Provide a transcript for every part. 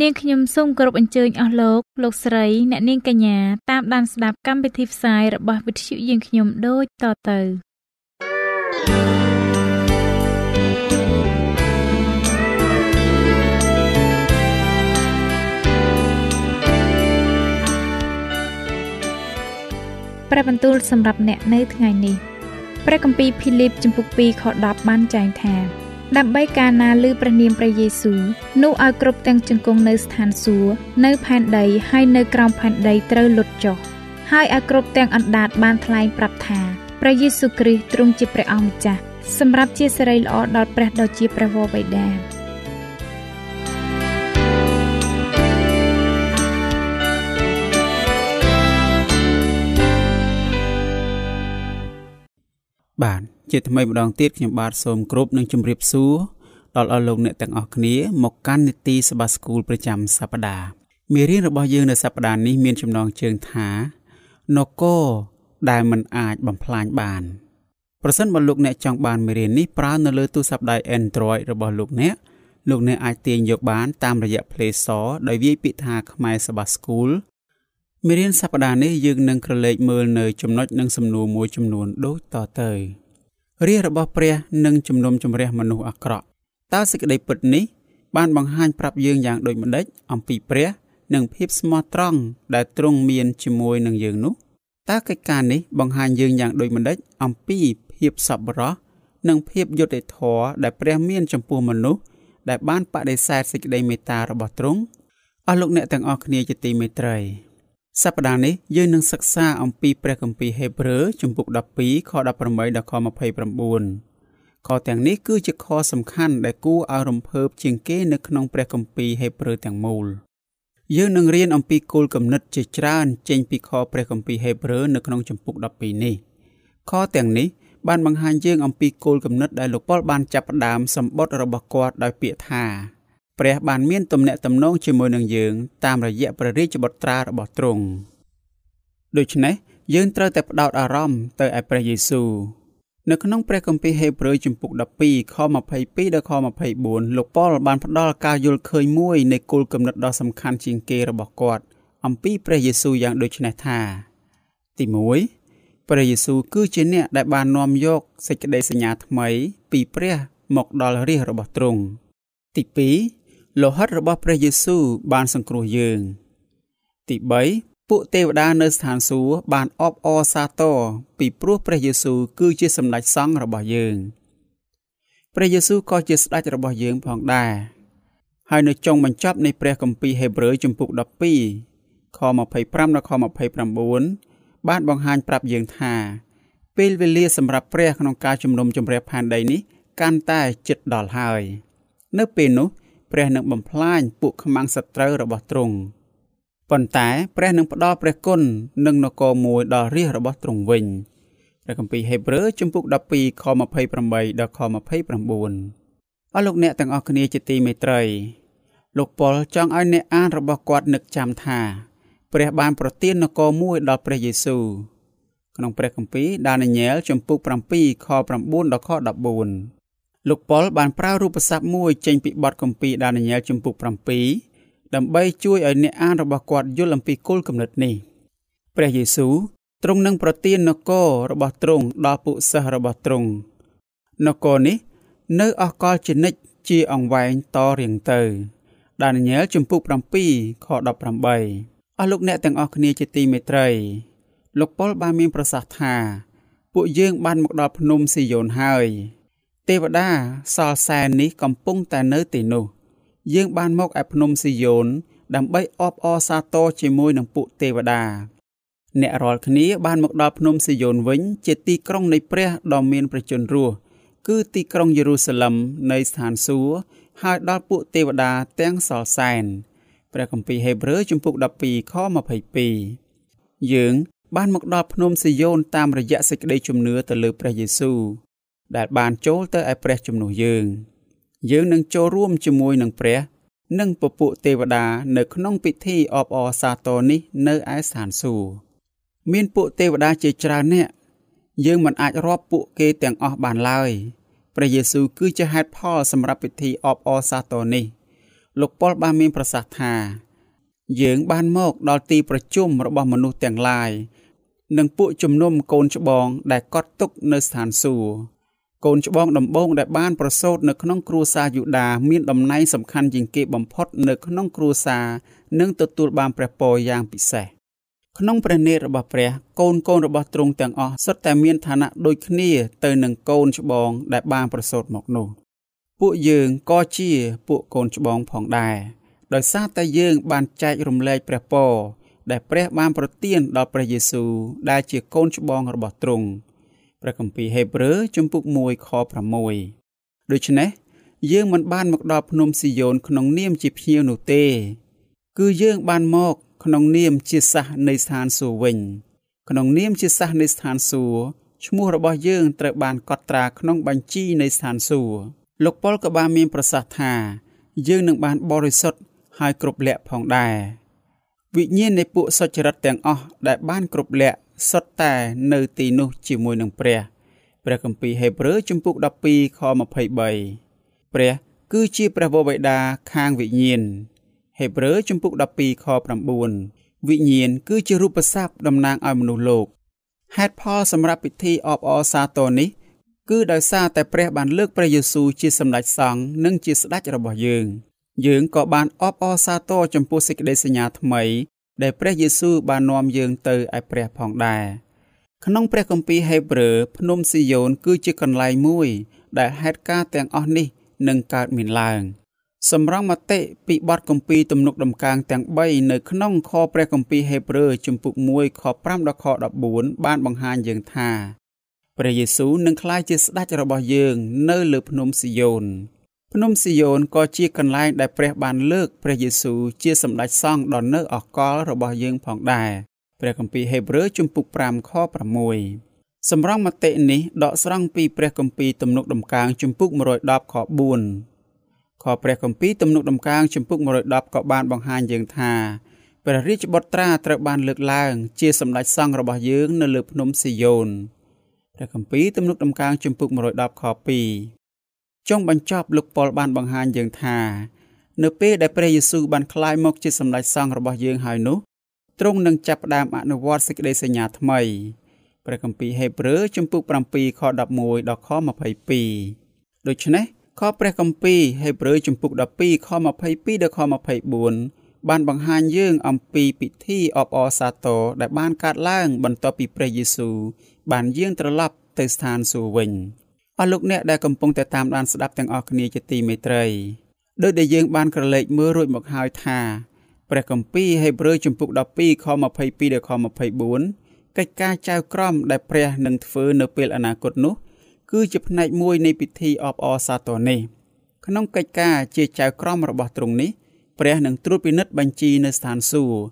នាងខ្ញុំសូមគោរពអញ្ជើញអស់លោកលោកស្រីអ្នកនាងកញ្ញាតាមដានស្ដាប់កម្មវិធីផ្សាយរបស់វិទ្យុយើងខ្ញុំដូចតទៅព្រះបន្ទូលសម្រាប់អ្នកនៅថ្ងៃនេះព្រះគម្ពីរភីលីបជំពូក2ខ10បានចែងថា ដើម្បីកាលណាឮព្រះនាមព្រះយេស៊ូវនោះឲ្យគ្រប់ទាំងជង្គង់នៅស្ថានសួគ៌នៅផែនដីហើយនៅក្រោមផែនដីត្រូវលុតចុះហើយឲ្យគ្រប់ទាំងអណ្ដាតបានថ្លែងប្រាប់ថាព្រះយេស៊ូវគ្រីស្ទទ្រង់ជាព្រះអង្គម្ចាស់សម្រាប់ជាសេរីល្អដល់ព្រះដ៏ជាព្រះវរបិតាបាទ ជាថ្មីម្ដងទៀតខ្ញុំបាទសូមគោរពនិងជម្រាបសួរដល់អស់លោកអ្នកទាំងអស់គ្នាមកកាន់នីតិសភាស្គាល់ប្រចាំសប្ដាហ៍មេរៀនរបស់យើងនៅសប្ដាហ៍នេះមានចំណងជើងថានគរដែលមិនអាចបំផ្លាញបានប្រសិនបើលោកអ្នកចង់បានមេរៀននេះប្រើនៅលើទូរស័ព្ទដៃ Android របស់លោកអ្នកលោកអ្នកអាចទាញយកបានតាមរយៈ Play Store ដោយវាយពាក្យថាខ្មែរសភាស្គាល់មេរៀនសប្តាហ៍នេះយើងនឹងក្រឡេកមើលនៅចំណុចនិងសំណួរមួយចំនួនដូចតទៅ រាជរបស់ព្រះនឹងជំនុំជម្រះមនុស្សអាក្រក់តើសេចក្តីពិតនេះបានបង្ហាញប្រាប់យើងយ៉ាងដូចម្តេចអំពីព្រះនិងភាពស្មោះត្រង់ដែលទ្រង់មានជាមួយនឹងយើងនោះតើកិច្ចការនេះបង្ហាញយើងយ៉ាងដូចម្តេចអំពីភាពសប្បុរសនិងភាពយុត្តិធម៌ដែលព្រះមានចំពោះមនុស្សដែលបានបដិសេធសេចក្តីមេត្តារបស់ទ្រង់អស់លោកអ្នកទាំងអស់គ្នាជាទីមេត្រី សប្តាហ៍នេះយើងនឹងសិក្សាអំពីព្រះគម្ពីរហេព្រើរជំពូក12ខ18ដល់ខ29ខទាំងនេះគឺជាខសំខាន់ដែលគួរឲ្យរំភើបជាងគេនៅក្នុងព្រះគម្ពីរហេព្រើរទាំងមូលយើងនឹងរៀនអំពីគោលគំនិតជាច្រើនចេញពីខព្រះគម្ពីរហេព្រើរនៅក្នុងជំពូក12នេះខទាំងនេះបានបង្ហាញយើងអំពីគោលគំនិតដែលលោកប៉ុលបានចាប់ផ្ដើមសម្បត្តិរបស់គាត់ដោយពាក្យថា ព្រះបានមានទំនាក់ទំនងជាមួយនឹងយើងតាមរយៈព្រះរាជបុត្រារបស់ទ្រង់ដូច្នេះយើងត្រូវតែផ្ដោតអារម្មណ៍ទៅឯព្រះយេស៊ូវនៅក្នុងព្រះគម្ពីរហេព្រើរជំពូក12ខ22ដល់ខ24លោកប៉ុលបានផ្ដល់ការយល់ឃើញមួយនៃគោលគំនិតដ៏សំខាន់ជាងគេរបស់គាត់អំពីព្រះយេស៊ូវយ៉ាងដូចនេះថា ទី1ព្រះយេស៊ូវគឺជាអ្នកដែលបាននាំយកសេចក្តីសញ្ញាថ្មីពីព្រះមកដល់រាជរបស់ទ្រង់ទី2 លោហិតរបស់ព្រះយេស៊ូវបានសង្គ្រោះយើង ទី3ពួកទេវតានៅស្ថានសួគ៌បានអបអរសាទរពីព្រោះព្រះយេស៊ូវគឺជាសម្ដេចសង្ឃរបស់យើងព្រះយេស៊ូវក៏ជាស្ដេចរបស់យើងផងដែរហើយនៅចុងបញ្ចប់នៃព្រះគម្ពីរហេព្រើរជំពូក12ខ25ដល់ខ29បានបង្ហាញប្រាប់យើងថាពេលវេលាសម្រាប់ព្រះក្នុងការជំនុំជម្រះផែនដីនេះកាន់តែជិតដល់ហើយ នៅពេលនោះ ព្រះនឹងបំផ្លាញពួកខ្មាំងសត្រូវរបស់ទ្រង់ប៉ុន្តែព្រះនឹងផ្ដល់ព្រះគុណនិងនគរមួយដល់រាជរបស់ទ្រង់វិញព្រះគម្ពីរហេព្រើរជំពូក12ខ28ដល់ខ29អស់លោកអ្នកទាំងអស់គ្នាជាទីមេត្រី លោកប៉ុលចង់ឲ្យអ្នកអានរបស់គាត់នឹកចាំថាព្រះបានប្រទាននគរមួយដល់ព្រះយេស៊ូវក្នុងព្រះគម្ពីរដានីញែលជំពូក7ខ9ដល់ខ14 លោកប៉ុលបានប្រើរូបស័ព្ទមួយចេញពីបទគម្ពីរដានីយ៉ែលជំពូក7ដើម្បីជួយឲ្យអ្នកអានរបស់គាត់យល់អំពីគោលគំនិតនេះព្រះយេស៊ូវទ្រង់នឹងប្រទាននគររបស់ទ្រង់ដល់ពួកសិស្សរបស់ទ្រង់នគរនេះ នៅអស់កលជានិច្ចជាអង្វែងតរៀងទៅដានីយ៉ែលជំពូក7ខ18អស់លោកអ្នកទាំងអស់គ្នាជាទីមេត្រីលោកប៉ុលបានមានប្រសាសន៍ថា ពួកយើងបានមកដល់ភ្នំស៊ីយ៉ូនហើយ ទេវតាសល់សែននេះកំពុងតែនៅទីនោះ យើងបានមកឯភ្នំស៊ីយ៉ូនដើម្បីអបអរសាទរជាមួយនឹងពួកទេវតា អ្នករាល់គ្នាបានមកដល់ភ្នំស៊ីយ៉ូនវិញ ជាទីក្រុងនៃព្រះដ៏មានព្រះជន្មរស់គឺទីក្រុងយេរូសាឡឹមនៃស្ថានសួគ៌ហើយដល់ពួកទេវតាទាំងសល់សែនព្រះគម្ពីរហេព្រើរជំពូក12ខ22យើងបានមកដល់ភ្នំស៊ីយ៉ូនតាមរយៈសេចក្តីជំនឿទៅលើព្រះយេស៊ូវ ដែលបានចូលទៅឯព្រះជំនួសយើង យើងនឹងចូលរួមជាមួយនឹងព្រះ និងពពួកទេវតានៅក្នុងពិធីអបអរសាទរនេះនៅឯស្ថានសួគ៌មានពួកទេវតាជាច្រើនអ្នកយើងមិនអាចរាប់ពួកគេទាំងអស់បានឡើយព្រះយេស៊ូវគឺជាហេតុផលសម្រាប់ពិធីអបអរសាទរនេះ លោកប៉ុលបានមានប្រសាសន៍ថាយើងបានមកដល់ទីប្រជុំរបស់មនុស្សទាំងឡាយនិងពួកជំនុំកូនច្បងដែលកត់ទុកនៅស្ថានសួគ៌ កូនច្បងដំបងដែលបានប្រសូតនៅក្នុងគ្រួសារយូដាមានតំណែងសំខាន់ជាងគេបំផុតនៅក្នុងគ្រួសារនិងទទួលបានព្រះពរយ៉ាងពិសេសក្នុងព្រះនេតរបស់ព្រះកូនកូនរបស់ទ្រង់ទាំងអស់សុទ្ធតែមានឋានៈដូចគ្នាទៅនឹងកូនច្បងដែលបានប្រសូតមកនោះពួកយើងក៏ជាពួកកូនច្បងផងដែរដោយសារតែយើងបានចែករំលែកព្រះពរដែលព្រះបានប្រទានដល់ព្រះយេស៊ូវដែលជាកូនច្បងរបស់ទ្រង់ ព្រះគម្ពីរហេព្រើរជំពូក1ខ6ដូច្នេះយើងមិនបានមកដល់ភ្នំស៊ីយ៉ូនក្នុងនាមជាភ្ញៀវនោះទេ គឺយើងបានមកក្នុងនាមជាសះនៃស្ថានសួគ៌វិញ ក្នុងនាមជាសះនៃស្ថានសួគ៌ឈ្មោះរបស់យើងត្រូវបានកត់ត្រាក្នុងបញ្ជីនៃស្ថានសួគ៌លោកប៉ុលក៏បានមានប្រសាសន៍ថាយើងនឹងបានបរិសុទ្ធហើយគ្រប់លក្ខផងដែរវិញ្ញាណនៃពួកសុចរិតទាំងអស់ដែលបានគ្រប់លក្ខ សុទ្ធតែនៅទីនោះជាមួយនឹងព្រះព្រះគម្ពីរហេព្រើរជំពូក12ខ23ព្រះគឺជាព្រះវរបិតាខាងវិញ្ញាណហេព្រើរជំពូក12ខ9វិញ្ញាណគឺជារូបស័ព្ទតំណាងឲ្យមនុស្សលោកហេតុផលសម្រាប់ពិធីអបអរសាទរនេះ គឺដោយសារតែព្រះបានលើកព្រះយេស៊ូវជាសម្ដេចសង្ឃនិងជាស្ដេចរបស់យើង យើងក៏បានអបអរសាទរចំពោះសេចក្តីសញ្ញាថ្មី ដែលព្រះយេស៊ូវបាននាំយើងទៅឯព្រះផងដែរក្នុងព្រះគម្ពីរហេព្រើរភ្នំស៊ីយ៉ូនគឺជាកន្លែងមួយដែលហេតុការណ៍ទាំងអស់នេះនឹងកើតមានឡើង។សម្រងមតិពីបទគម្ពីរទំនុកដំកើងទាំង3នៅក្នុងខព្រះគម្ពីរហេព្រើរជំពូក1ខ5ដល់ខ14បានបង្ហាញយើងថាព្រះយេស៊ូវនឹងក្លាយជាស្ដេចរបស់យើងនៅលើភ្នំស៊ីយ៉ូន ភ្នំស៊ីយ៉ូនក៏ជាកន្លែងដែលព្រះបានលើកព្រះយេស៊ូវជាសម្ដេចសង្ឃដ៏នៅអកលរបស់យើងផងដែរព្រះគម្ពីរហេព្រើរជំពូក5ខ6សម្រងមតិនេះដកស្រង់ពីព្រះគម្ពីរទំនុកដំកើងជំពូក110ខ4ខព្រះគម្ពីរទំនុកដំកើងចំពុក110ក៏បានបង្ហាញយើងថាព្រះរាជបុត្រាត្រូវបានលើកឡើង ជាសម្ដេចសង្ឃរបស់យើង នៅលើភ្នំស៊ីយ៉ូនព្រះគម្ពីរទំនុកដំកើងចំពុក110ខ2 ចុងបញ្ចប់លោកប៉ុលបានបង្ហាញយើងថានៅពេលដែលព្រះយេស៊ូវបានក្លាយមកជាសម្ដេចសង្ឃរបស់យើងហើយនោះទ្រង់នឹងចាប់ផ្ដើមអនុវត្តសេចក្តីសញ្ញាថ្មីព្រះគម្ពីរហេព្រើរជំពូក7ខ11ដល់ខ22ដូច្នេះខព្រះគម្ពីរហេព្រើរជំពូក12ខ22ដល់ខ24បានបង្ហាញយើងអំពីពិធីអបអរសាទរដែលបានកើតឡើងបន្ទាប់ពីព្រះយេស៊ូវបានយាងត្រឡប់ទៅស្ថានសួគ៌វិញ អស់លោកអ្នកដែលកំពុងតែតាមដានស្ដាប់ទាំងអស់គ្នាជាទីមេត្រីដោយដែលយើងបានក្រឡេកមើលរួចមកហើយថាព្រះគម្ពីរហេព្រើរជំពូក12ខ22ដល់ខ24កិច្ចការចៅក្រមដែលព្រះនឹងធ្វើនៅពេលអនាគតនោះគឺជាផ្នែកមួយនៃពិធីអបអរសាទរនេះក្នុងកិច្ចការជាចៅក្រមរបស់ទ្រង់នេះព្រះនឹងត្រួតពិនិត្យបញ្ជីនៅស្ថានសួគ៌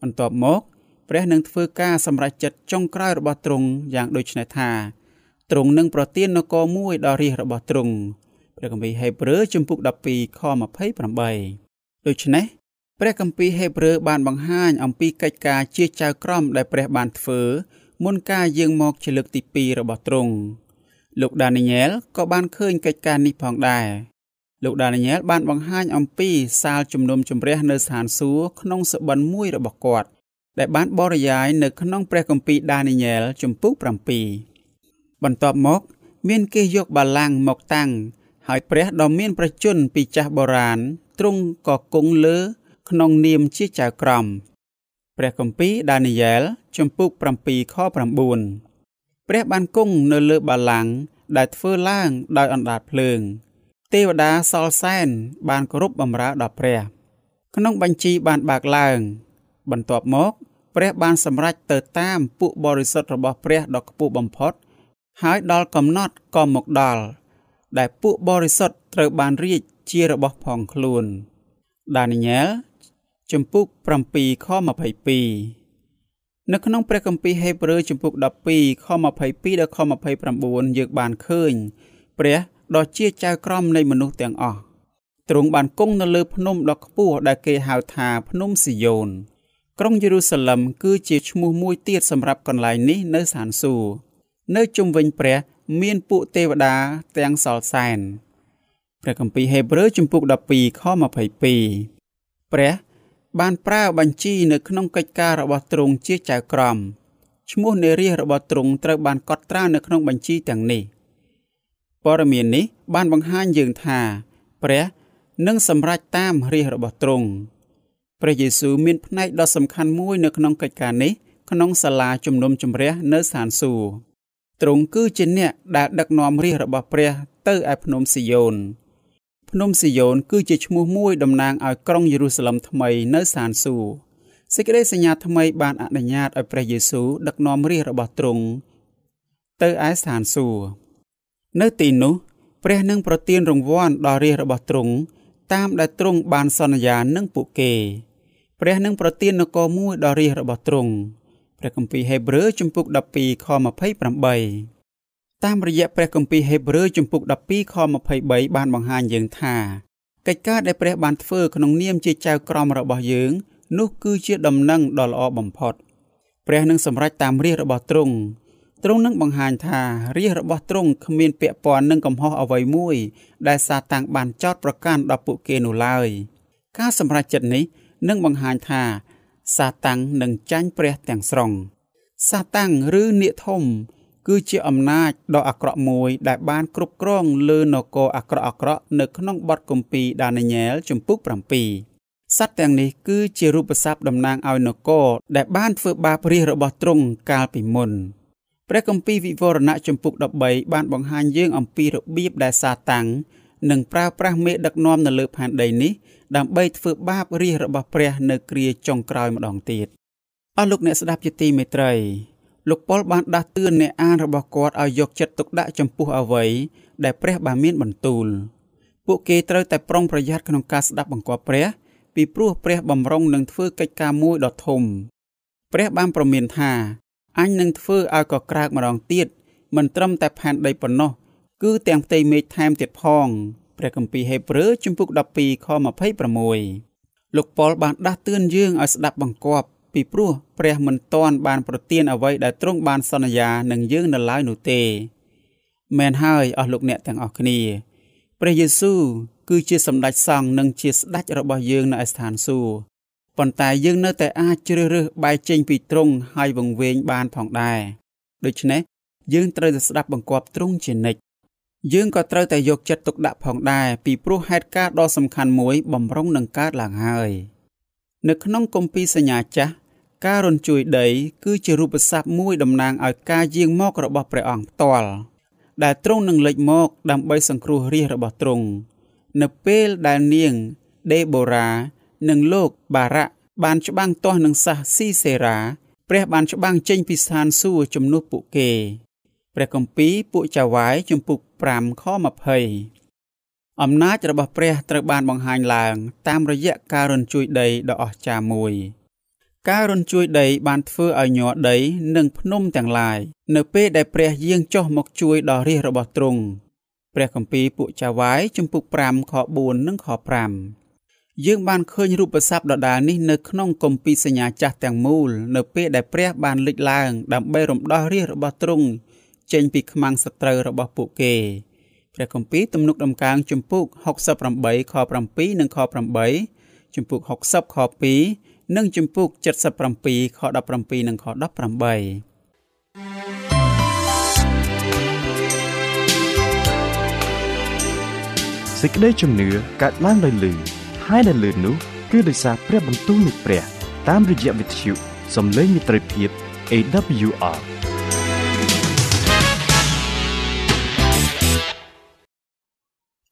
បន្ទាប់មក ព្រះនឹងធ្វើការសម្រេចចិត្តចុងក្រោយរបស់ទ្រង់យ៉ាងដូចនេះថា ទ្រង់នឹងប្រទាននគរមួយដល់រាជរបស់ទ្រង់ព្រះគម្ពីរហេព្រើរជំពូក12ខ28ដូច្នេះព្រះគម្ពីរហេព្រើរបានបង្ហាញអំពីកិច្ចការជាចៅក្រមដែលព្រះបានធ្វើមុនការយាងមកជាលើកទី2របស់ទ្រង់លោកដានីញ៉ែលក៏បានឃើញកិច្ចការនេះផងដែរលោកដានីញ៉ែលបានបង្ហាញអំពីសាលជំនុំជម្រះនៅស្ថានសួគ៌ក្នុងសបិនមួយរបស់គាត់ដែលបានបរិយាយនៅក្នុងព្រះគម្ពីរដានីញ៉ែលជំពូក7 បន្ទាប់មក មានគេយកបាឡាំងមកតាំង ហើយព្រះដ៏មានប្រជញ្ញពីចាស់បុរាណទ្រង់ក៏គង់លើ ក្នុងនាមជាចៅក្រម ព្រះគម្ពីរដានីយ៉ែលជំពូក7ខ9ព្រះបានគង់នៅលើបល្ល័ង្កដែលធ្វើឡើងដោយអណ្ដាតភ្លើង ទេវតាសល់សែនបានគោរពបម្រើដល់ព្រះ ក្នុងបញ្ជីបានបើកឡើង បន្ទាប់មក ព្រះបានសម្រេចទៅតាមពួកបរិសុទ្ធរបស់ព្រះដ៏ខ្ពស់បំផុត ហើយដល់កំណត់ក៏មកដល់ដែលពួកបរិសុទ្ធត្រូវបានរៀបជារបស់ផងខ្លួនដានីយ៉ែលជំពូក7ខ22នៅក្នុងព្រះគម្ពីរហេព្រើរជំពូក12ខ22ដល់ខ29យើងបានឃើញ ព្រះដ៏ជាចៅក្រមនៃមនុស្សទាំងអស់ទ្រង់បានគង់នៅលើភ្នំដ៏ខ្ពស់ដែលគេហៅថាភ្នំស៊ីយ៉ូនក្រុងយេរូសាឡឹមគឺជាឈ្មោះមួយទៀតសម្រាប់កន្លែងនេះនៅស្ថានសួគ៌ នៅជុំវិញព្រះមានពួកទេវតាទាំងសល់សែនព្រះគម្ពីរហេព្រើរជំពូក12ខ22ព្រះបានប្រើបញ្ជីនៅក្នុងកិច្ចការរបស់ទ្រង់ជាចៅក្រមឈ្មោះនារីរបស់ទ្រង់ត្រូវបានកត់ត្រានៅក្នុងបញ្ជីទាំងនេះព័ត៌មាននេះបានបង្ហាញយើងថា ព្រះនឹងសម្រេចតាមរាជរបស់ទ្រង់ព្រះយេស៊ូវមានផ្នែកដ៏សំខាន់មួយនៅក្នុងកិច្ចការនេះក្នុងសាលាជំនុំជម្រះនៅស្ថានសួគ៌ ទ្រង់គឺជាអ្នកដែលដឹកនាំរាជរបស់ព្រះទៅឯភ្នំស៊ីយ៉ូនភ្នំស៊ីយ៉ូនគឺជាឈ្មោះមួយតំណាងឲ្យក្រុងយេរូសាឡឹមថ្មីនៅស្ថានសួគ៌សេចក្តីសញ្ញាថ្មីបានអនុញ្ញាតឲ្យព្រះយេស៊ូវដឹកនាំរាជរបស់ទ្រង់ទៅឯស្ថានសួគ៌នៅទីនោះព្រះនឹងប្រទានរង្វាន់ដល់រាជរបស់ទ្រង់តាមដែលទ្រង់បានសន្យានឹងពួកគេ ព្រះនឹងប្រទាននគរមួយដល់រាជរបស់ទ្រង់ ព្រះគម្ពីរហេព្រើរជំពូក12ខ28តាមរយៈព្រះគម្ពីរហេព្រើរជំពូក12ខ23បានបង្ហាញយើងថាកិច្ចការដែលព្រះបានធ្វើក្នុងនាមជាចៅក្រមរបស់យើង នោះគឺជាដំណឹងដ៏ល្អបំផុតព្រះនឹងសម្រេចតាមរាជរបស់ទ្រង់ទ្រង់នឹងបង្ហាញថារាជរបស់ទ្រង់គ្មានពាក់ព័ន្ធនឹងកំហុសអ្វីមួយ ដែលសាតាំងបានចោទប្រកាន់ដល់ពួកគេនោះឡើយការសម្រេចចិត្តនេះនឹងបង្ហាញថា សាតាំងនឹងចាញ់ព្រះទាំងស្រុងសាតាំងឬនាគធំ គឺជាអំណាចដ៏អាក្រក់មួយ ដែលបានគ្រប់គ្រងលើនគរអាក្រក់អាក្រក់នៅក្នុងបទគម្ពីរដានីញែលជំពូក7សត្វទាំងនេះគឺជារូបស័ព្ទតំណាងឲ្យនគរដែលបានធ្វើបាបរាជរបស់ទ្រង់កាលពីមុនព្រះគម្ពីរវិវរណៈជំពូក13បានបង្ហាញយើងអំពីរបៀបដែលសាតាំងនឹងប្រើប្រាស់មេដឹកនាំនៅលើផែនដីនេះ ដើម្បីធ្វើបាបរាជរបស់ព្រះនៅគ្រាចុងក្រោយម្ដងទៀតអស់លោកអ្នកស្ដាប់ជាទីមេត្រីលោកប៉ុលបានដាស់តឿនអ្នកអានរបស់គាត់ឲ្យយកចិត្តទុកដាក់ចំពោះអ្វីដែលព្រះបានមានបន្ទូល ពួកគេត្រូវតែប្រុងប្រយ័ត្នក្នុងការស្ដាប់បង្គាប់ព្រះ ពីព្រោះព្រះបំរុងនឹងធ្វើកិច្ចការមួយដ៏ធំ ព្រះបានប្រមានថាអញនឹងធ្វើឲ្យកក្រើកម្ដងទៀតមិនត្រឹមតែផែនដីប៉ុណ្ណោះគឺទាំងផ្ទៃមេឃថែមទៀតផង ព្រះគម្ពីរហេព្រើរជំពូក12ខ26លោកប៉ុលបានដាស់តឿនយើងឲ្យស្ដាប់បង្គាប់ពីព្រោះព្រះមិនទាន់បានប្រទានអ្វីដែលទ្រង់បានសន្យានឹងយើងនៅឡើយនោះទេមែនហើយអស់លោកអ្នកទាំងអស់គ្នាព្រះយេស៊ូវគឺជាសម្ដេចសង្ឃនិងជាស្ដេចរបស់យើងនៅឯស្ថានសួគ៌ប៉ុន្តែយើងនៅតែអាចជ្រើសរើសបែកចេញពីទ្រង់ហើយវង្វេងបានផងដែរដូច្នេះយើងត្រូវតែស្ដាប់បង្គាប់ទ្រង់ជានិច្ច យើងក៏ត្រូវតែយកចិត្តទុកដាក់ផងដែរពីព្រោះហេតុការណ៍ដ៏សំខាន់មួយបំរុងនឹងកើតឡើងហើយនៅក្នុងគម្ពីរសញ្ញាចាស់ការរញ្ជួយដី គឺជារូបស័ព្ទមួយតំណាងឲ្យការយាងមករបស់ព្រះអង្គផ្ទាល់ដែលទ្រង់នឹងលេចមកដើម្បីសង្គ្រោះរាជរបស់ទ្រង់នៅពេលដែលនាងដេបូរ៉ានិងលោកបារ៉ាបានច្បាំងទាស់នឹងសាសស៊ីសេរ៉ាព្រះបានច្បាំងចេញពីស្ថានសួគ៌ជំនួសពួកគេ ព្រះគម្ពីរពួកចៅវាយជំពូក5ខ20អំណាចរបស់ព្រះត្រូវបានបង្ហាញឡើង តាមរយៈការរញ្ជួយដីដ៏អស្ចារ្យមួយ ការរញ្ជួយដីបានធ្វើឲ្យញ័រដីនិងភ្នំទាំងឡាយនៅពេលដែលព្រះយាងចុះមកជួយដល់រាជរបស់ទ្រង់ព្រះគម្ពីរពួកចៅវាយជំពូក5ខ4និងខ5យើងបានឃើញរូបស័ព្ទដដាលនេះនៅក្នុងគម្ពីរសញ្ញាចាស់ទាំងមូល នៅពេលដែលព្រះបានលេចឡើងដើម្បីរំដោះរាជរបស់ទ្រង់ ចេញពីខ្មាំងសត្រូវរបស់ពួកគេព្រះគម្ពីរទំនុកដំកើងជំពូក68ខ7និងខ8ជំពូក60ខ2និងជំពូក77ខ17និងខ18សេចក្តីជំនឿកើតឡើងដោយលឺហើយដែលលឺនោះគឺដោយសារព្រះបន្ទូលនៃព្រះ តាមរយៈវិទ្យុសំឡេងមិត្តភាព AWR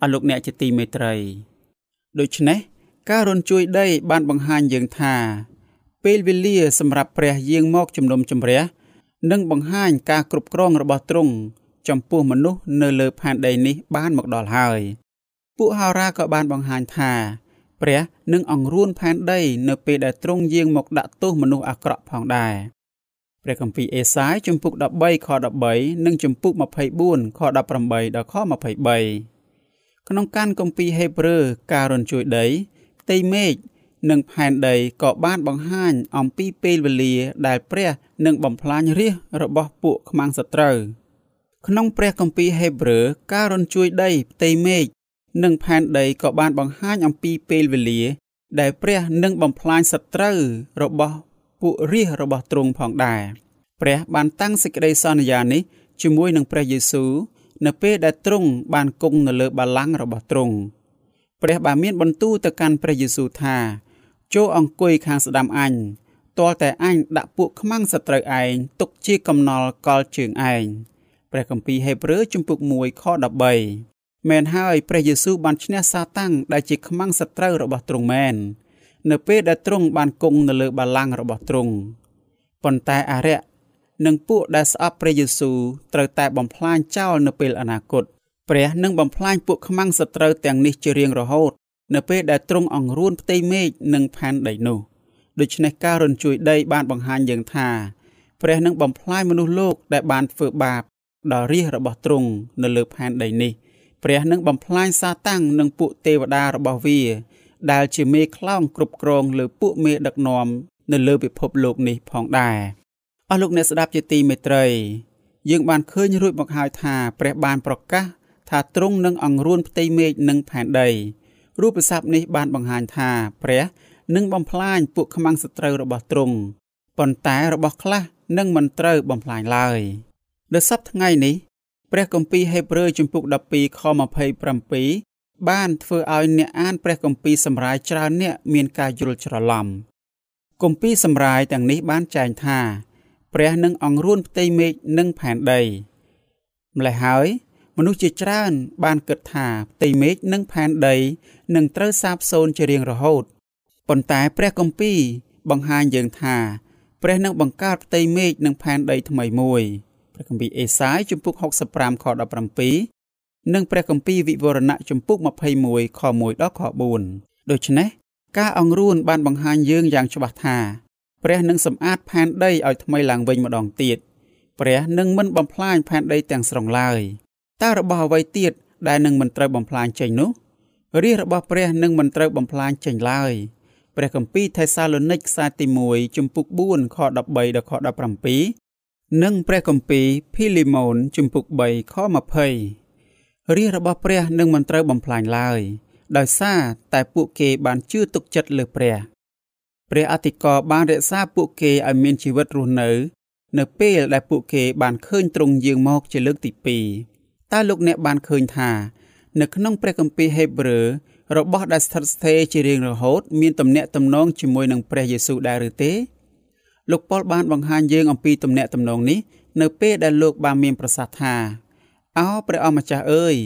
អស់លោកអ្នកជាទីមេត្រីដូច្នេះការរនជួយដី បានបង្ហាញយើងថា ពេលវេលាសម្រាប់ព្រះយាងមកជំនុំជម្រះនិងបង្ហាញការគ្រប់គ្រងរបស់ទ្រង់ចំពោះមនុស្សនៅលើផែនដីនេះបានមកដល់ហើយពួកហោរាក៏បានបង្ហាញថា ព្រះនឹងអង្រួនផែនដី នៅពេលដែលទ្រង់យាងមកដាក់ទោសមនុស្សអាក្រក់ផងដែរព្រះគម្ពីរអេសាយជំពូក13ខ13និងជំពូក24ខ18ដល់ខ23 ក្នុងកានគម្ពីរហេព្រើរការរញ្ជួយដីផ្ទៃមេឃនិងផែនដីក៏បានបង្ហាញអំពីពេលវេលាដែលព្រះនឹងបំផ្លាញរាជរបស់ពួកខ្មាំងសត្រូវក្នុងព្រះគម្ពីរហេព្រើរការរញ្ជួយដីផ្ទៃមេឃនិងផែនដីក៏បានបង្ហាញអំពីពេលវេលា ដែលព្រះនឹងបំផ្លាញសត្រូវរបស់ពួករាជរបស់ទ្រង់ផងដែរព្រះបានតាំងសេចក្តីសន្យានេះជាមួយនឹងព្រះយេស៊ូវ នៅពេលដែលទ្រង់បានគង់នៅលើបល្ល័ង្ករបស់ទ្រង់ព្រះបានមានបន្ទូលទៅកាន់ព្រះយេស៊ូវថាចូលអង្គុយខាងស្ដាំអញទាល់តែអញដាក់ពួកខ្មាំងសត្រូវឯងទុកជាកំណល់កលជើងឯងព្រះគម្ពីរហេព្រើរជំពូក1ខ13មែនហើយព្រះយេស៊ូវបានឈ្នះសាតាំងដែលជាខ្មាំងសត្រូវរបស់ទ្រង់មែននៅពេលដែលទ្រង់បានគង់នៅលើបល្ល័ង្ករបស់ទ្រង់ប៉ុន្តែអរិយ និងពួកដែលស្អប់ព្រះយេស៊ូវត្រូវតែបំផ្លាញចោលនៅពេលអនាគតព្រះនឹងបំផ្លាញពួកខ្មាំងសត្រូវទាំងនេះជារៀងរហូត នៅពេលដែលទ្រង់អង្រួនផ្ទៃមេឃនិងផែនដីនោះដូច្នេះការរញ្ជួយដីបានបង្ហាញយើងថាព្រះនឹងបំផ្លាញមនុស្សលោកដែលបានធ្វើបាបដល់រាជរបស់ទ្រង់នៅលើផែនដីនេះ ព្រះនឹងបំផ្លាញសាតាំងនិងពួកទេវតារបស់វា ដែលជាមេខ្លោងគ្រប់គ្រងលើពួកមេដឹកនាំនៅលើពិភពលោកនេះផងដែរ អស់លោកអ្នកស្ដាប់ជាទីមេត្រី យើងបានឃើញរួចមកហើយថាព្រះបានប្រកាសថាទ្រង់នឹងអង្រួនផ្ទៃមេឃនិងផែនដីរូបស័ព្ទនេះបានបង្ហាញថាព្រះនឹងបំផ្លាញពួកខ្មាំងសត្រូវរបស់ទ្រង់ប៉ុន្តែរបស់ខ្លះនឹងមិនត្រូវបំផ្លាញឡើយនៅសប្តាហ៍ថ្ងៃនេះព្រះគម្ពីរហេព្រើរជំពូក12ខ27បានធ្វើឲ្យអ្នកអានព្រះគម្ពីរសម្រាយច្រើនអ្នកមានការយល់ច្រឡំគម្ពីរសម្រាយទាំងនេះបានចែងថា ព្រះនឹងអង្រួនផ្ទៃមេឃនិងផែនដីម្ល៉េះហើយ មនុស្សជាច្រើន បានគិតថាផ្ទៃមេឃនិងផែនដីនឹងត្រូវសាបសូន្យជារៀងរហូតប៉ុន្តែព្រះគម្ពីរបង្ហាញយើងថា ព្រះនឹងបង្កើតផ្ទៃមេឃនិងផែនដីថ្មីមួយព្រះគម្ពីរអេសាយជំពូក65ខ17និងព្រះគម្ពីរវិវរណៈជំពូក21ខ1ដល់ខ4ដូច្នេះការអង្រួនបានបង្ហាញយើងយ៉ាងច្បាស់ថា ព្រះនឹងសម្អាតផែនដីឲ្យថ្មីឡើងវិញម្ដងទៀតព្រះនឹងមិនបំផ្លាញផែនដីទាំងស្រុងឡើយតើរបស់អ្វីទៀតដែលនឹងមិនត្រូវបំផ្លាញចេញនោះរាជរបស់ព្រះនឹងមិនត្រូវបំផ្លាញចេញឡើយព្រះគម្ពីរថេសាឡូនីកខ្សែទី1ជំពូក4ខ13ដល់ខ17និងព្រះគម្ពីរភីលីម៉ូនជំពូក3ខ20រាជរបស់ព្រះនឹងមិនត្រូវបំផ្លាញឡើយដោយសារតែពួកគេបានជឿទុកចិត្តលើព្រះ ព្រះអធិការបានរក្សាពួកគេឲ្យមានជីវិតរស់នៅ នៅពេលដែលពួកគេបានឃើញទ្រង់យាងមកជាលើកទី2តើលោកអ្នកបានឃើញថា នៅក្នុងព្រះគម្ពីរហេព្រើររបស់ដែលស្ថិតស្ថេរជារៀងរហូត មានទំនាក់ទំនងជាមួយនឹងព្រះយេស៊ូវដែរឬទេលោកប៉ុលបានបង្ហាញយើងអំពីទំនាក់ទំនងនេះ នៅពេលដែលលោកបានមានប្រសាសន៍ថាអោព្រះអម្ចាស់អើយ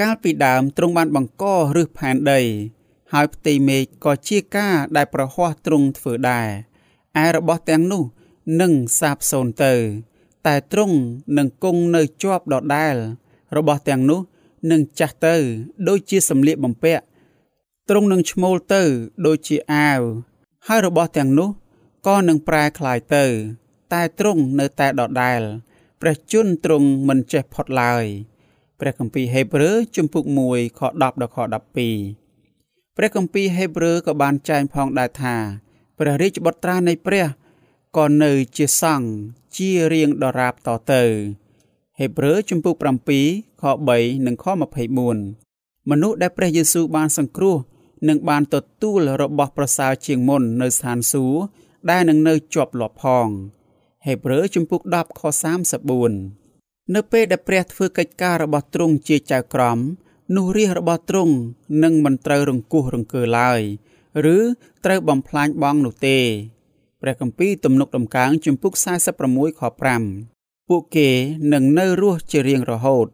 កាលពីដើមទ្រង់បានបង្កឫសផែនដី ហើយផ្ទៃមេឃក៏ជាការដែលប្រហ័សទ្រង់ធ្វើដែរឯរបស់ទាំងនោះនឹងសាបសូន្យទៅ តែទ្រង់នឹងគង់នៅជាប់ដដែលរបស់ទាំងនោះនឹងចាស់ទៅ ដូចជាសម្លៀកបំពាក់ទ្រង់នឹងឈ្មោលទៅ ដូចជាអាវហើយរបស់ទាំងនោះក៏នឹងប្រែคล้ายទៅ តែទ្រង់នៅតែដដែលព្រះជន្មទ្រង់មិនចេះផុតឡើយព្រះគម្ពីរហេព្រើរជំពូក1ខ10ដល់ខ12 ព្រះគម្ពីរហេព្រើរក៏បានចែងផងដែរថាព្រះរាជបុត្រានៃព្រះក៏នៅជាសង្ឃជារៀងដរាបតទៅហេព្រើរជំពូក7ខ3និងខ24មនុស្សដែលព្រះយេស៊ូវបានសង្គ្រោះនឹងបានទទួលរបស់ប្រសើរជាងមុននៅស្ថានសួគ៌ដែលនឹងនៅជាប់លាប់ផងហេព្រើរជំពូក10ខ34នៅពេលដែលព្រះធ្វើកិច្ចការរបស់ទ្រង់ជាចៅក្រម នោះរាជរបស់ទ្រង់នឹងមិនត្រូវរង្គោះរង្គើឡើយ ឬត្រូវបំផ្លាញបងនោះទេព្រះគម្ពីរទំនុកដំកើងជំពូក46ខ5ពួកគេនឹងនៅរស់ជារៀងរហូត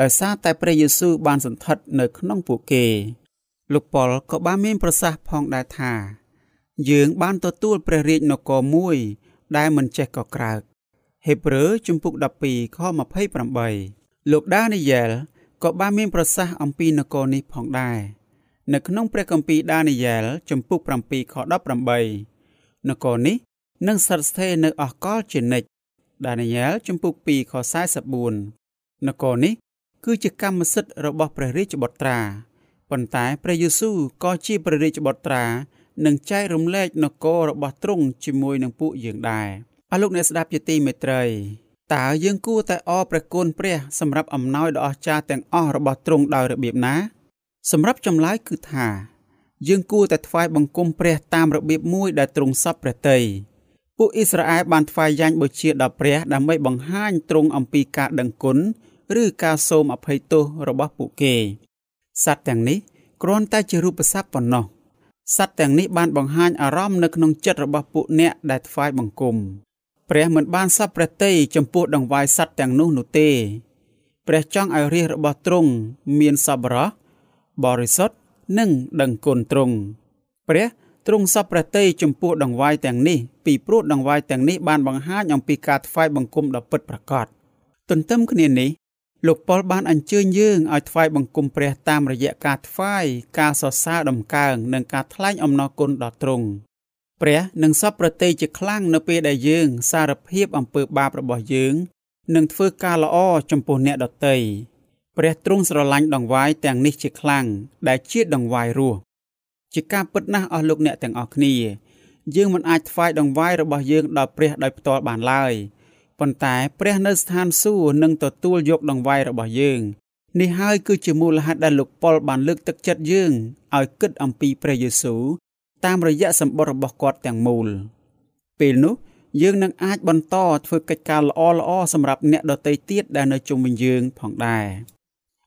ដោយសារតែព្រះយេស៊ូវបានសន្ធិដ្ឋនៅក្នុងពួកគេលោកប៉ុលក៏បានមានប្រសាសន៍ផងដែរថា យើងបានទទួលព្រះរាជនគរមួយដែលមិនចេះកក្រើកហេព្រើរជំពូក12ខ28លោកដានីយ៉ែល ក៏បានមានប្រសាសន៍អំពីនគរនេះផងដែរនៅក្នុងព្រះគម្ពីរដានីយ៉ែលជំពូក7ខ18នគរនេះនឹងស្ថិតស្ថេរនៅអស់កលជានិច្ចដានីយ៉ែលជំពូក2ខ44នគរនេះគឺជាកម្មសិទ្ធិរបស់ព្រះរាជបុត្រាប៉ុន្តែព្រះយេស៊ូវក៏ជាព្រះរាជបុត្រានឹងចែករំលែកនគររបស់ទ្រង់ជាមួយនឹងពួកយើងដែរអស់លោកអ្នកស្ដាប់ជាទីមេត្រី តើយើងគួរតែអរព្រះគុណព្រះសម្រាប់អំណោយដ៏អស្ចារ្យទាំងអស់របស់ទ្រង់ដោយរបៀបណា សម្រាប់ចម្លើយគឺថា យើងគួរតែថ្វាយបង្គំព្រះតាមរបៀបមួយដែលទ្រង់សពព្រះតីពួកអ៊ីស្រាអែលបានថ្វាយយ៉ាញ់បូជាដល់ព្រះដើម្បីបង្ហាញទ្រង់អំពីការដឹងគុណឬការសូមអភ័យទោសរបស់ពួកគេសត្វទាំងនេះគ្រាន់តែជារូបស័ព្ទប៉ុណ្ណោះសត្វទាំងនេះបានបង្ហាញអារម្មណ៍នៅក្នុងចិត្តរបស់ពួកអ្នកដែលថ្វាយបង្គំ ព្រះមិនបានសពព្រះតីចំពោះដង្វាយសត្វទាំងនោះនោះទេ ព្រះចង់ឲ្យរាជរបស់ទ្រង់មានសប្បុរសបរិសុទ្ធនិងដឹងគុណទ្រង់ព្រះទ្រង់សពព្រះតីចំពោះដង្វាយទាំងនេះពីព្រោះដង្វាយទាំងនេះបានបង្ហាញអំពីការថ្វាយបង្គំដ៏ពិតប្រាកដទន្ទឹមគ្នានេះលោកប៉ុលបានអញ្ជើញយើងឲ្យថ្វាយបង្គំព្រះតាមរយៈការថ្វាយការសរសើរដំកើងនិងការថ្លែងអំណរគុណដល់ទ្រង់ ព្រះនឹងសពប្រតិជាខ្លាំងនៅពេលដែលយើង សារភាពអំពើបាបរបស់យើងនិងធ្វើការល្អចំពោះអ្នកដទៃព្រះទ្រង់ស្រឡាញ់ដង្វាយទាំងនេះជាខ្លាំងដែលជាដង្វាយរស់ជាការពិតណាស់អស់លោកអ្នកទាំងអស់គ្នា យើងមិនអាចថ្វាយដង្វាយរបស់យើងដល់ព្រះដោយផ្ទាល់បានឡើយប៉ុន្តែព្រះនៅស្ថានសួគ៌នឹងទទួលយកដង្វាយរបស់យើងនេះហើយគឺជាមូលហេតុដែលលោកប៉ុលបានលើកទឹកចិត្តយើងឲ្យគិតអំពីព្រះយេស៊ូវ តាមរយៈសម្បត្តិរបស់គាត់ទាំងមូល ពេលនោះយើងនឹងអាចបន្តធ្វើកិច្ចការល្អល្អសម្រាប់អ្នកដទៃទៀតដែលនៅជុំវិញយើងផងដែរ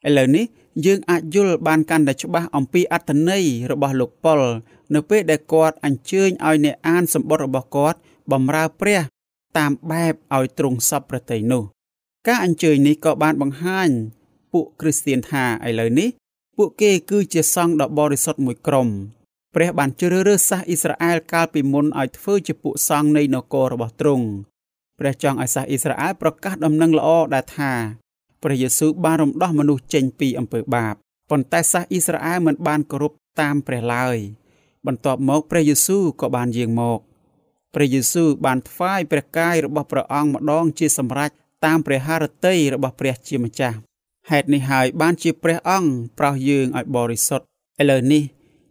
ឥឡូវនេះយើងអាចយល់បានកាន់តែច្បាស់អំពីអត្ថន័យរបស់លោកប៉ុលនៅពេលដែលគាត់អញ្ជើញឲ្យអ្នកអានសម្បត្តិរបស់គាត់បម្រើព្រះតាមបែបឲ្យទ្រង់សពប្រតិនោះ ការអញ្ជើញនេះក៏បានបង្ហាញ ពួកគ្រីស្ទៀនថាឥឡូវនេះ ពួកគេគឺជាសង្ឃដ៏បរិសុទ្ធមួយក្រុម ព្រះបានជ្រើសរើសសាសអ៊ីស្រាអែលកាលពីមុនឲ្យធ្វើជាពួកសង្ឃនៃនគររបស់ទ្រង់ព្រះចង់ឲ្យសាសអ៊ីស្រាអែលប្រកាសដំណឹងល្អដែលថាព្រះយេស៊ូវបានរំដោះមនុស្សចេញពីអំពើបាបប៉ុន្តែសាសអ៊ីស្រាអែលមិនបានគោរពតាមព្រះឡើយបន្ទាប់មកព្រះយេស៊ូវក៏បានយាងមកព្រះយេស៊ូវបានថ្វាយព្រះកាយរបស់ព្រះអង្គម្ដងជាសម្រេចតាមព្រះハរតីរបស់ព្រះជាម្ចាស់ហេតុនេះហើយបានជាព្រះអង្គប្រោសយើងឲ្យបរិសុទ្ធឥឡូវនេះ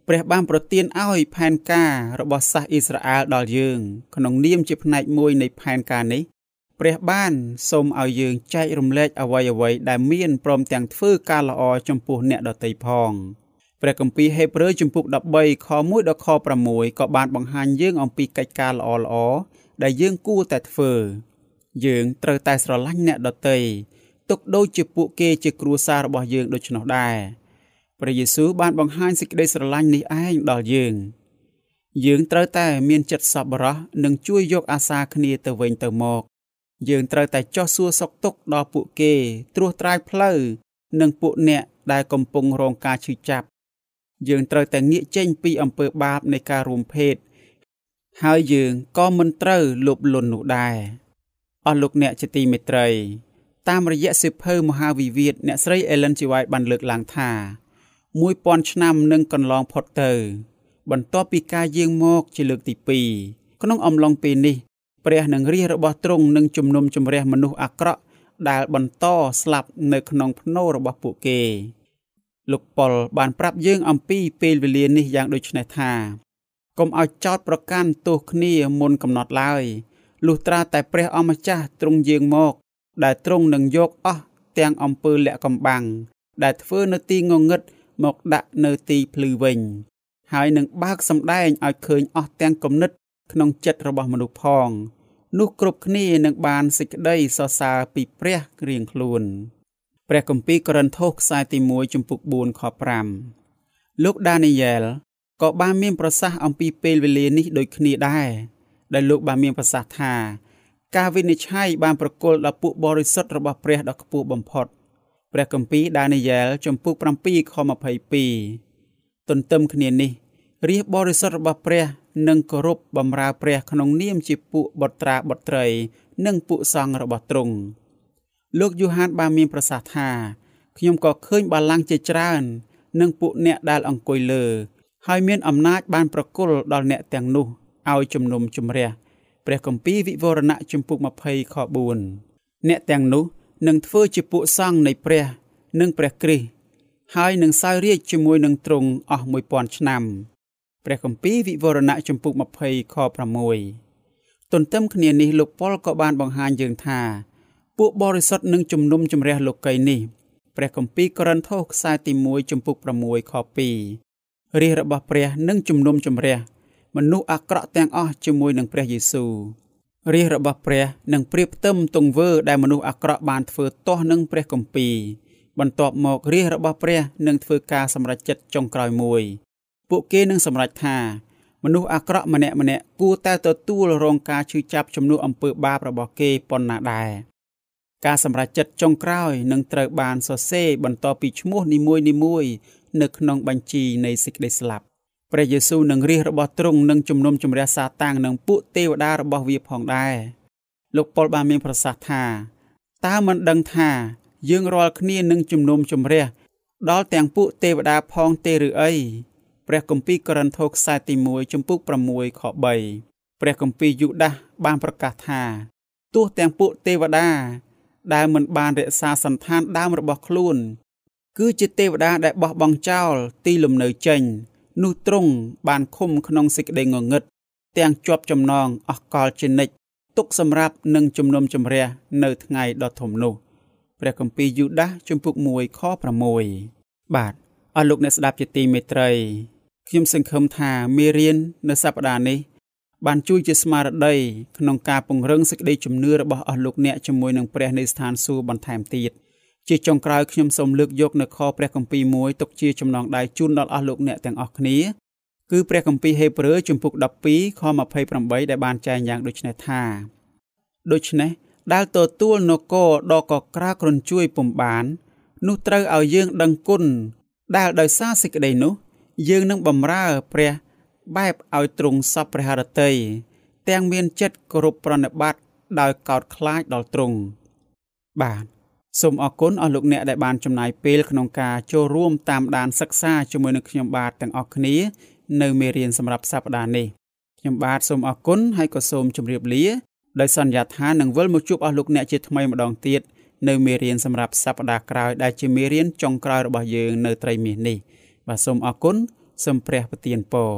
ព្រះបានប្រទានឲ្យផែនការរបស់សាសអ៊ីស្រាអែលដល់យើង ក្នុងនាមជាផ្នែកមួយនៃផែនការនេះព្រះបានសូមឲ្យយើងចែករំលែកអ្វីអ្វីដែលមានព្រមទាំងធ្វើការល្អចំពោះអ្នកដទៃផងព្រះគម្ពីរហេព្រើរជំពូក13ខ1ដល់ខ6ក៏បានបង្ហាញយើងអំពីកិច្ចការល្អល្អដែលយើងគួរតែធ្វើ យើងត្រូវតែស្រឡាញ់អ្នកដទៃទុកដូចជាពួកគេជាគ្រួសាររបស់យើងដូច្នោះដែរ ព្រះយេស៊ូវបានបង្ហាញសេចក្តីស្រឡាញ់នេះឯងដល់យើង យើងត្រូវតែមានចិត្តសប្បុរសនិងជួយយកអាសាគ្នាទៅវិញទៅមក យើងត្រូវតែចោះសួរសុខទុក្ខដល់ពួកគេត្រួសត្រាយផ្លូវនិងពួកអ្នកដែលកំពុងរងការឈឺចាប់ យើងត្រូវតែងាកចេញពីអំពើបាបនៃការរួមភេទហើយយើងក៏មិនត្រូវលោភលន់នោះដែរអស់លោកអ្នកជាទីមេត្រី តាមរយៈសិភៅមហាវិវាទអ្នកស្រី Ellen G. White បានលើកឡើងថា 1000ឆ្នាំនឹងកន្លងផុតទៅ បន្ទាប់ពីការយាងមកជាលើកទី2ក្នុងអំឡុងពេលនេះព្រះនឹងរាជរបស់ទ្រង់នឹងជំនុំជម្រះមនុស្សអាក្រក់ដែលបន្តស្លាប់នៅក្នុងភ្នូររបស់ពួកគេ លោកប៉ុលបានប្រាប់យើងអំពីពេលវេលានេះយ៉ាងដូចនេះថាកុំឲ្យចោតប្រកាន់ទោសគ្នាមុនកំណត់ឡើយលុះត្រាតែព្រះអម្ចាស់ទ្រង់យាងមក ដែលទ្រង់នឹងយកអស់ទាំងអំពើលាក់កំបាំងដែលធ្វើនៅទីងងឹត មកដាក់នៅទីភ្លឺវិញ ហើយនឹងបើកសម្ដែងឲ្យឃើញអស់ទាំងគំនិត ក្នុងចិត្តរបស់មនុស្សផង នោះគ្រប់គ្នានឹងបានសេចក្តីសរសើរពីព្រះរៀងខ្លួនព្រះគម្ពីរកូរិនថូសខ្សែទី1ចំពុក4ខ5លោកដានីយ៉ែលក៏បានមានប្រសាសន៍អំពីពេលវេលានេះដូចគ្នាដែរដែលលោកបានមានប្រសាសន៍ថា ការវិនិច្ឆ័យបានប្រគល់ដល់ពួកបរិសុទ្ធរបស់ព្រះដ៏ខ្ពស់បំផុត ព្រះគម្ពីរដានីយ៉ែលចំពុក7ខ22ទន្ទឹមគ្នានេះរាជបរិសុទ្ធរបស់ព្រះនឹងគោរពបម្រើព្រះក្នុងនាមជាពួកបុត្រាបុត្រី និងពួកសង្ឃរបស់ទ្រង់លោកយូហានបានមានប្រសាសន៍ថាខ្ញុំក៏ឃើញបាឡាំងជាច្រើន និងពួកអ្នកដែលអង្គុយលើ ហើយមានអំណាចបានប្រគល់ដល់អ្នកទាំងនោះឲ្យជំនុំជម្រះព្រះគម្ពីរវិវរណៈជំពូក20ខ4អ្នកទាំងនោះ នឹងធ្វើជាពួកសង្ឃនៃព្រះ និងព្រះគ្រីស្ទហើយនឹងសោយរាជជាមួយនឹងទ្រង់អស់1000ឆ្នាំព្រះគម្ពីរវិវរណៈជំពូក20ខ6ទន្ទឹមគ្នានេះលោកប៉ុលក៏បានបង្ហាញយើងថាពួកបរិសុទ្ធនឹងជំនុំជម្រះលោកីនេះព្រះគម្ពីរកូរិនថូសខ្សែទី1ចំពុក6ខ2រាជរបស់ព្រះនឹងជំនុំជម្រះមនុស្សអាក្រក់ទាំងអស់ជាមួយនឹងព្រះយេស៊ូវ រាជរបស់ព្រះនឹងព្រៀបផ្ទឹមទង្វើដែលមនុស្សអាក្រក់បានធ្វើទាស់នឹងព្រះគម្ពីរបន្ទាប់មករាជរបស់ព្រះនឹងធ្វើការសម្រេចចិត្តចុងក្រោយមួយ ពួកគេនឹងសម្រេចថាមនុស្សអាក្រក់ម្នាក់ម្នាក់គួរតែទទួលរងការឈឺចាប់ជំនួសអំពើបាបរបស់គេប៉ុណ្ណាដែរការសម្រេចចិត្តចុងក្រោយនឹងត្រូវបានសរសេរបន្តពីឈ្មោះនីមួយៗនៅក្នុងបញ្ជីនៃសេចក្តីស្លាប់ ព្រះយេស៊ូវនឹងរាជរបស់ទ្រង់នឹងជំនុំជម្រះសាតាំងនិងពួកទេវតារបស់វាផងដែរលោកប៉ុលបានមានប្រសាសន៍ថាតើមិនដឹងថា យើងរាល់គ្នានឹងជំនុំជម្រះដល់ទាំងពួកទេវតាផងទេឬអីព្រះគម្ពីរកូរិនថូសខ្សែទី1ចំពុក6ខ3ព្រះគម្ពីរយូដាសបានប្រកាសថាទោះទាំងពួកទេវតា ដែលមិនបានរក្សាសន្តានដើមរបស់ខ្លួន គឺជាទេវតាដែលបោះបង់ចោលទីលំនៅចេញ នោះទ្រង់បានឃុំក្នុងសេចក្តីងងឹតទាំងជាប់ចំណងអស់កលជានិច្ចទុកសម្រាប់នឹងជំនុំជម្រះនៅថ្ងៃដ៏ធំនោះព្រះគម្ពីរយូដាសជំពូក1ខ6បាទអស់លោកអ្នកស្ដាប់ជាទីមេត្រីខ្ញុំសង្ឃឹមថាមេរៀននៅសប្តាហ៍នេះបានជួយជាស្មារតីក្នុងការពង្រឹងសេចក្តីជំនឿរបស់អស់លោកអ្នកជាមួយនឹងព្រះនៃស្ថានសួគ៌បន្ថែមទៀត ជាចុងក្រោយខ្ញុំសូមលើកយកនៅខព្រះគម្ពីរមួយទុកជាចំណងដៃជូនដល់អស់លោកអ្នកទាំងអស់គ្នាគឺព្រះគម្ពីរហេព្រើរជំពូក12ខ28ដែលបានចែងយ៉ាងដូចនេះថាដូច្នេះដែលទទួលនគរដ៏កក្រាគ្រុនជួយពំបាន នោះត្រូវឲ្យយើងដឹងគុណដែលដោយសារសេចក្តីនោះ យើងនឹងបម្រើព្រះបែបឲ្យទ្រង់សពព្រះハរតីទាំងមានចិត្តគោរពប្រណិប័តដោយកោតខ្លាចដល់ទ្រង់បាទ សូមអរគុណអស់លោកអ្នកដែលបានចំណាយពេលក្នុងការចូលរួមតាមដានសិក្សាជាមួយនឹងខ្ញុំបាទទាំងអស់គ្នា នៅមេរៀនសម្រាប់សប្តាហ៍នេះខ្ញុំបាទសូមអរគុណហើយក៏សូមជម្រាបលាដោយសន្យាថានឹងវិលមកជួបអស់លោកអ្នកជាថ្មីម្ដងទៀតនៅមេរៀនសម្រាប់សប្តាហ៍ក្រោយដែលជាមេរៀនចុងក្រោយរបស់យើងនៅត្រីមាសនេះបាទសូមអរគុណសូមព្រះប្រទានពរ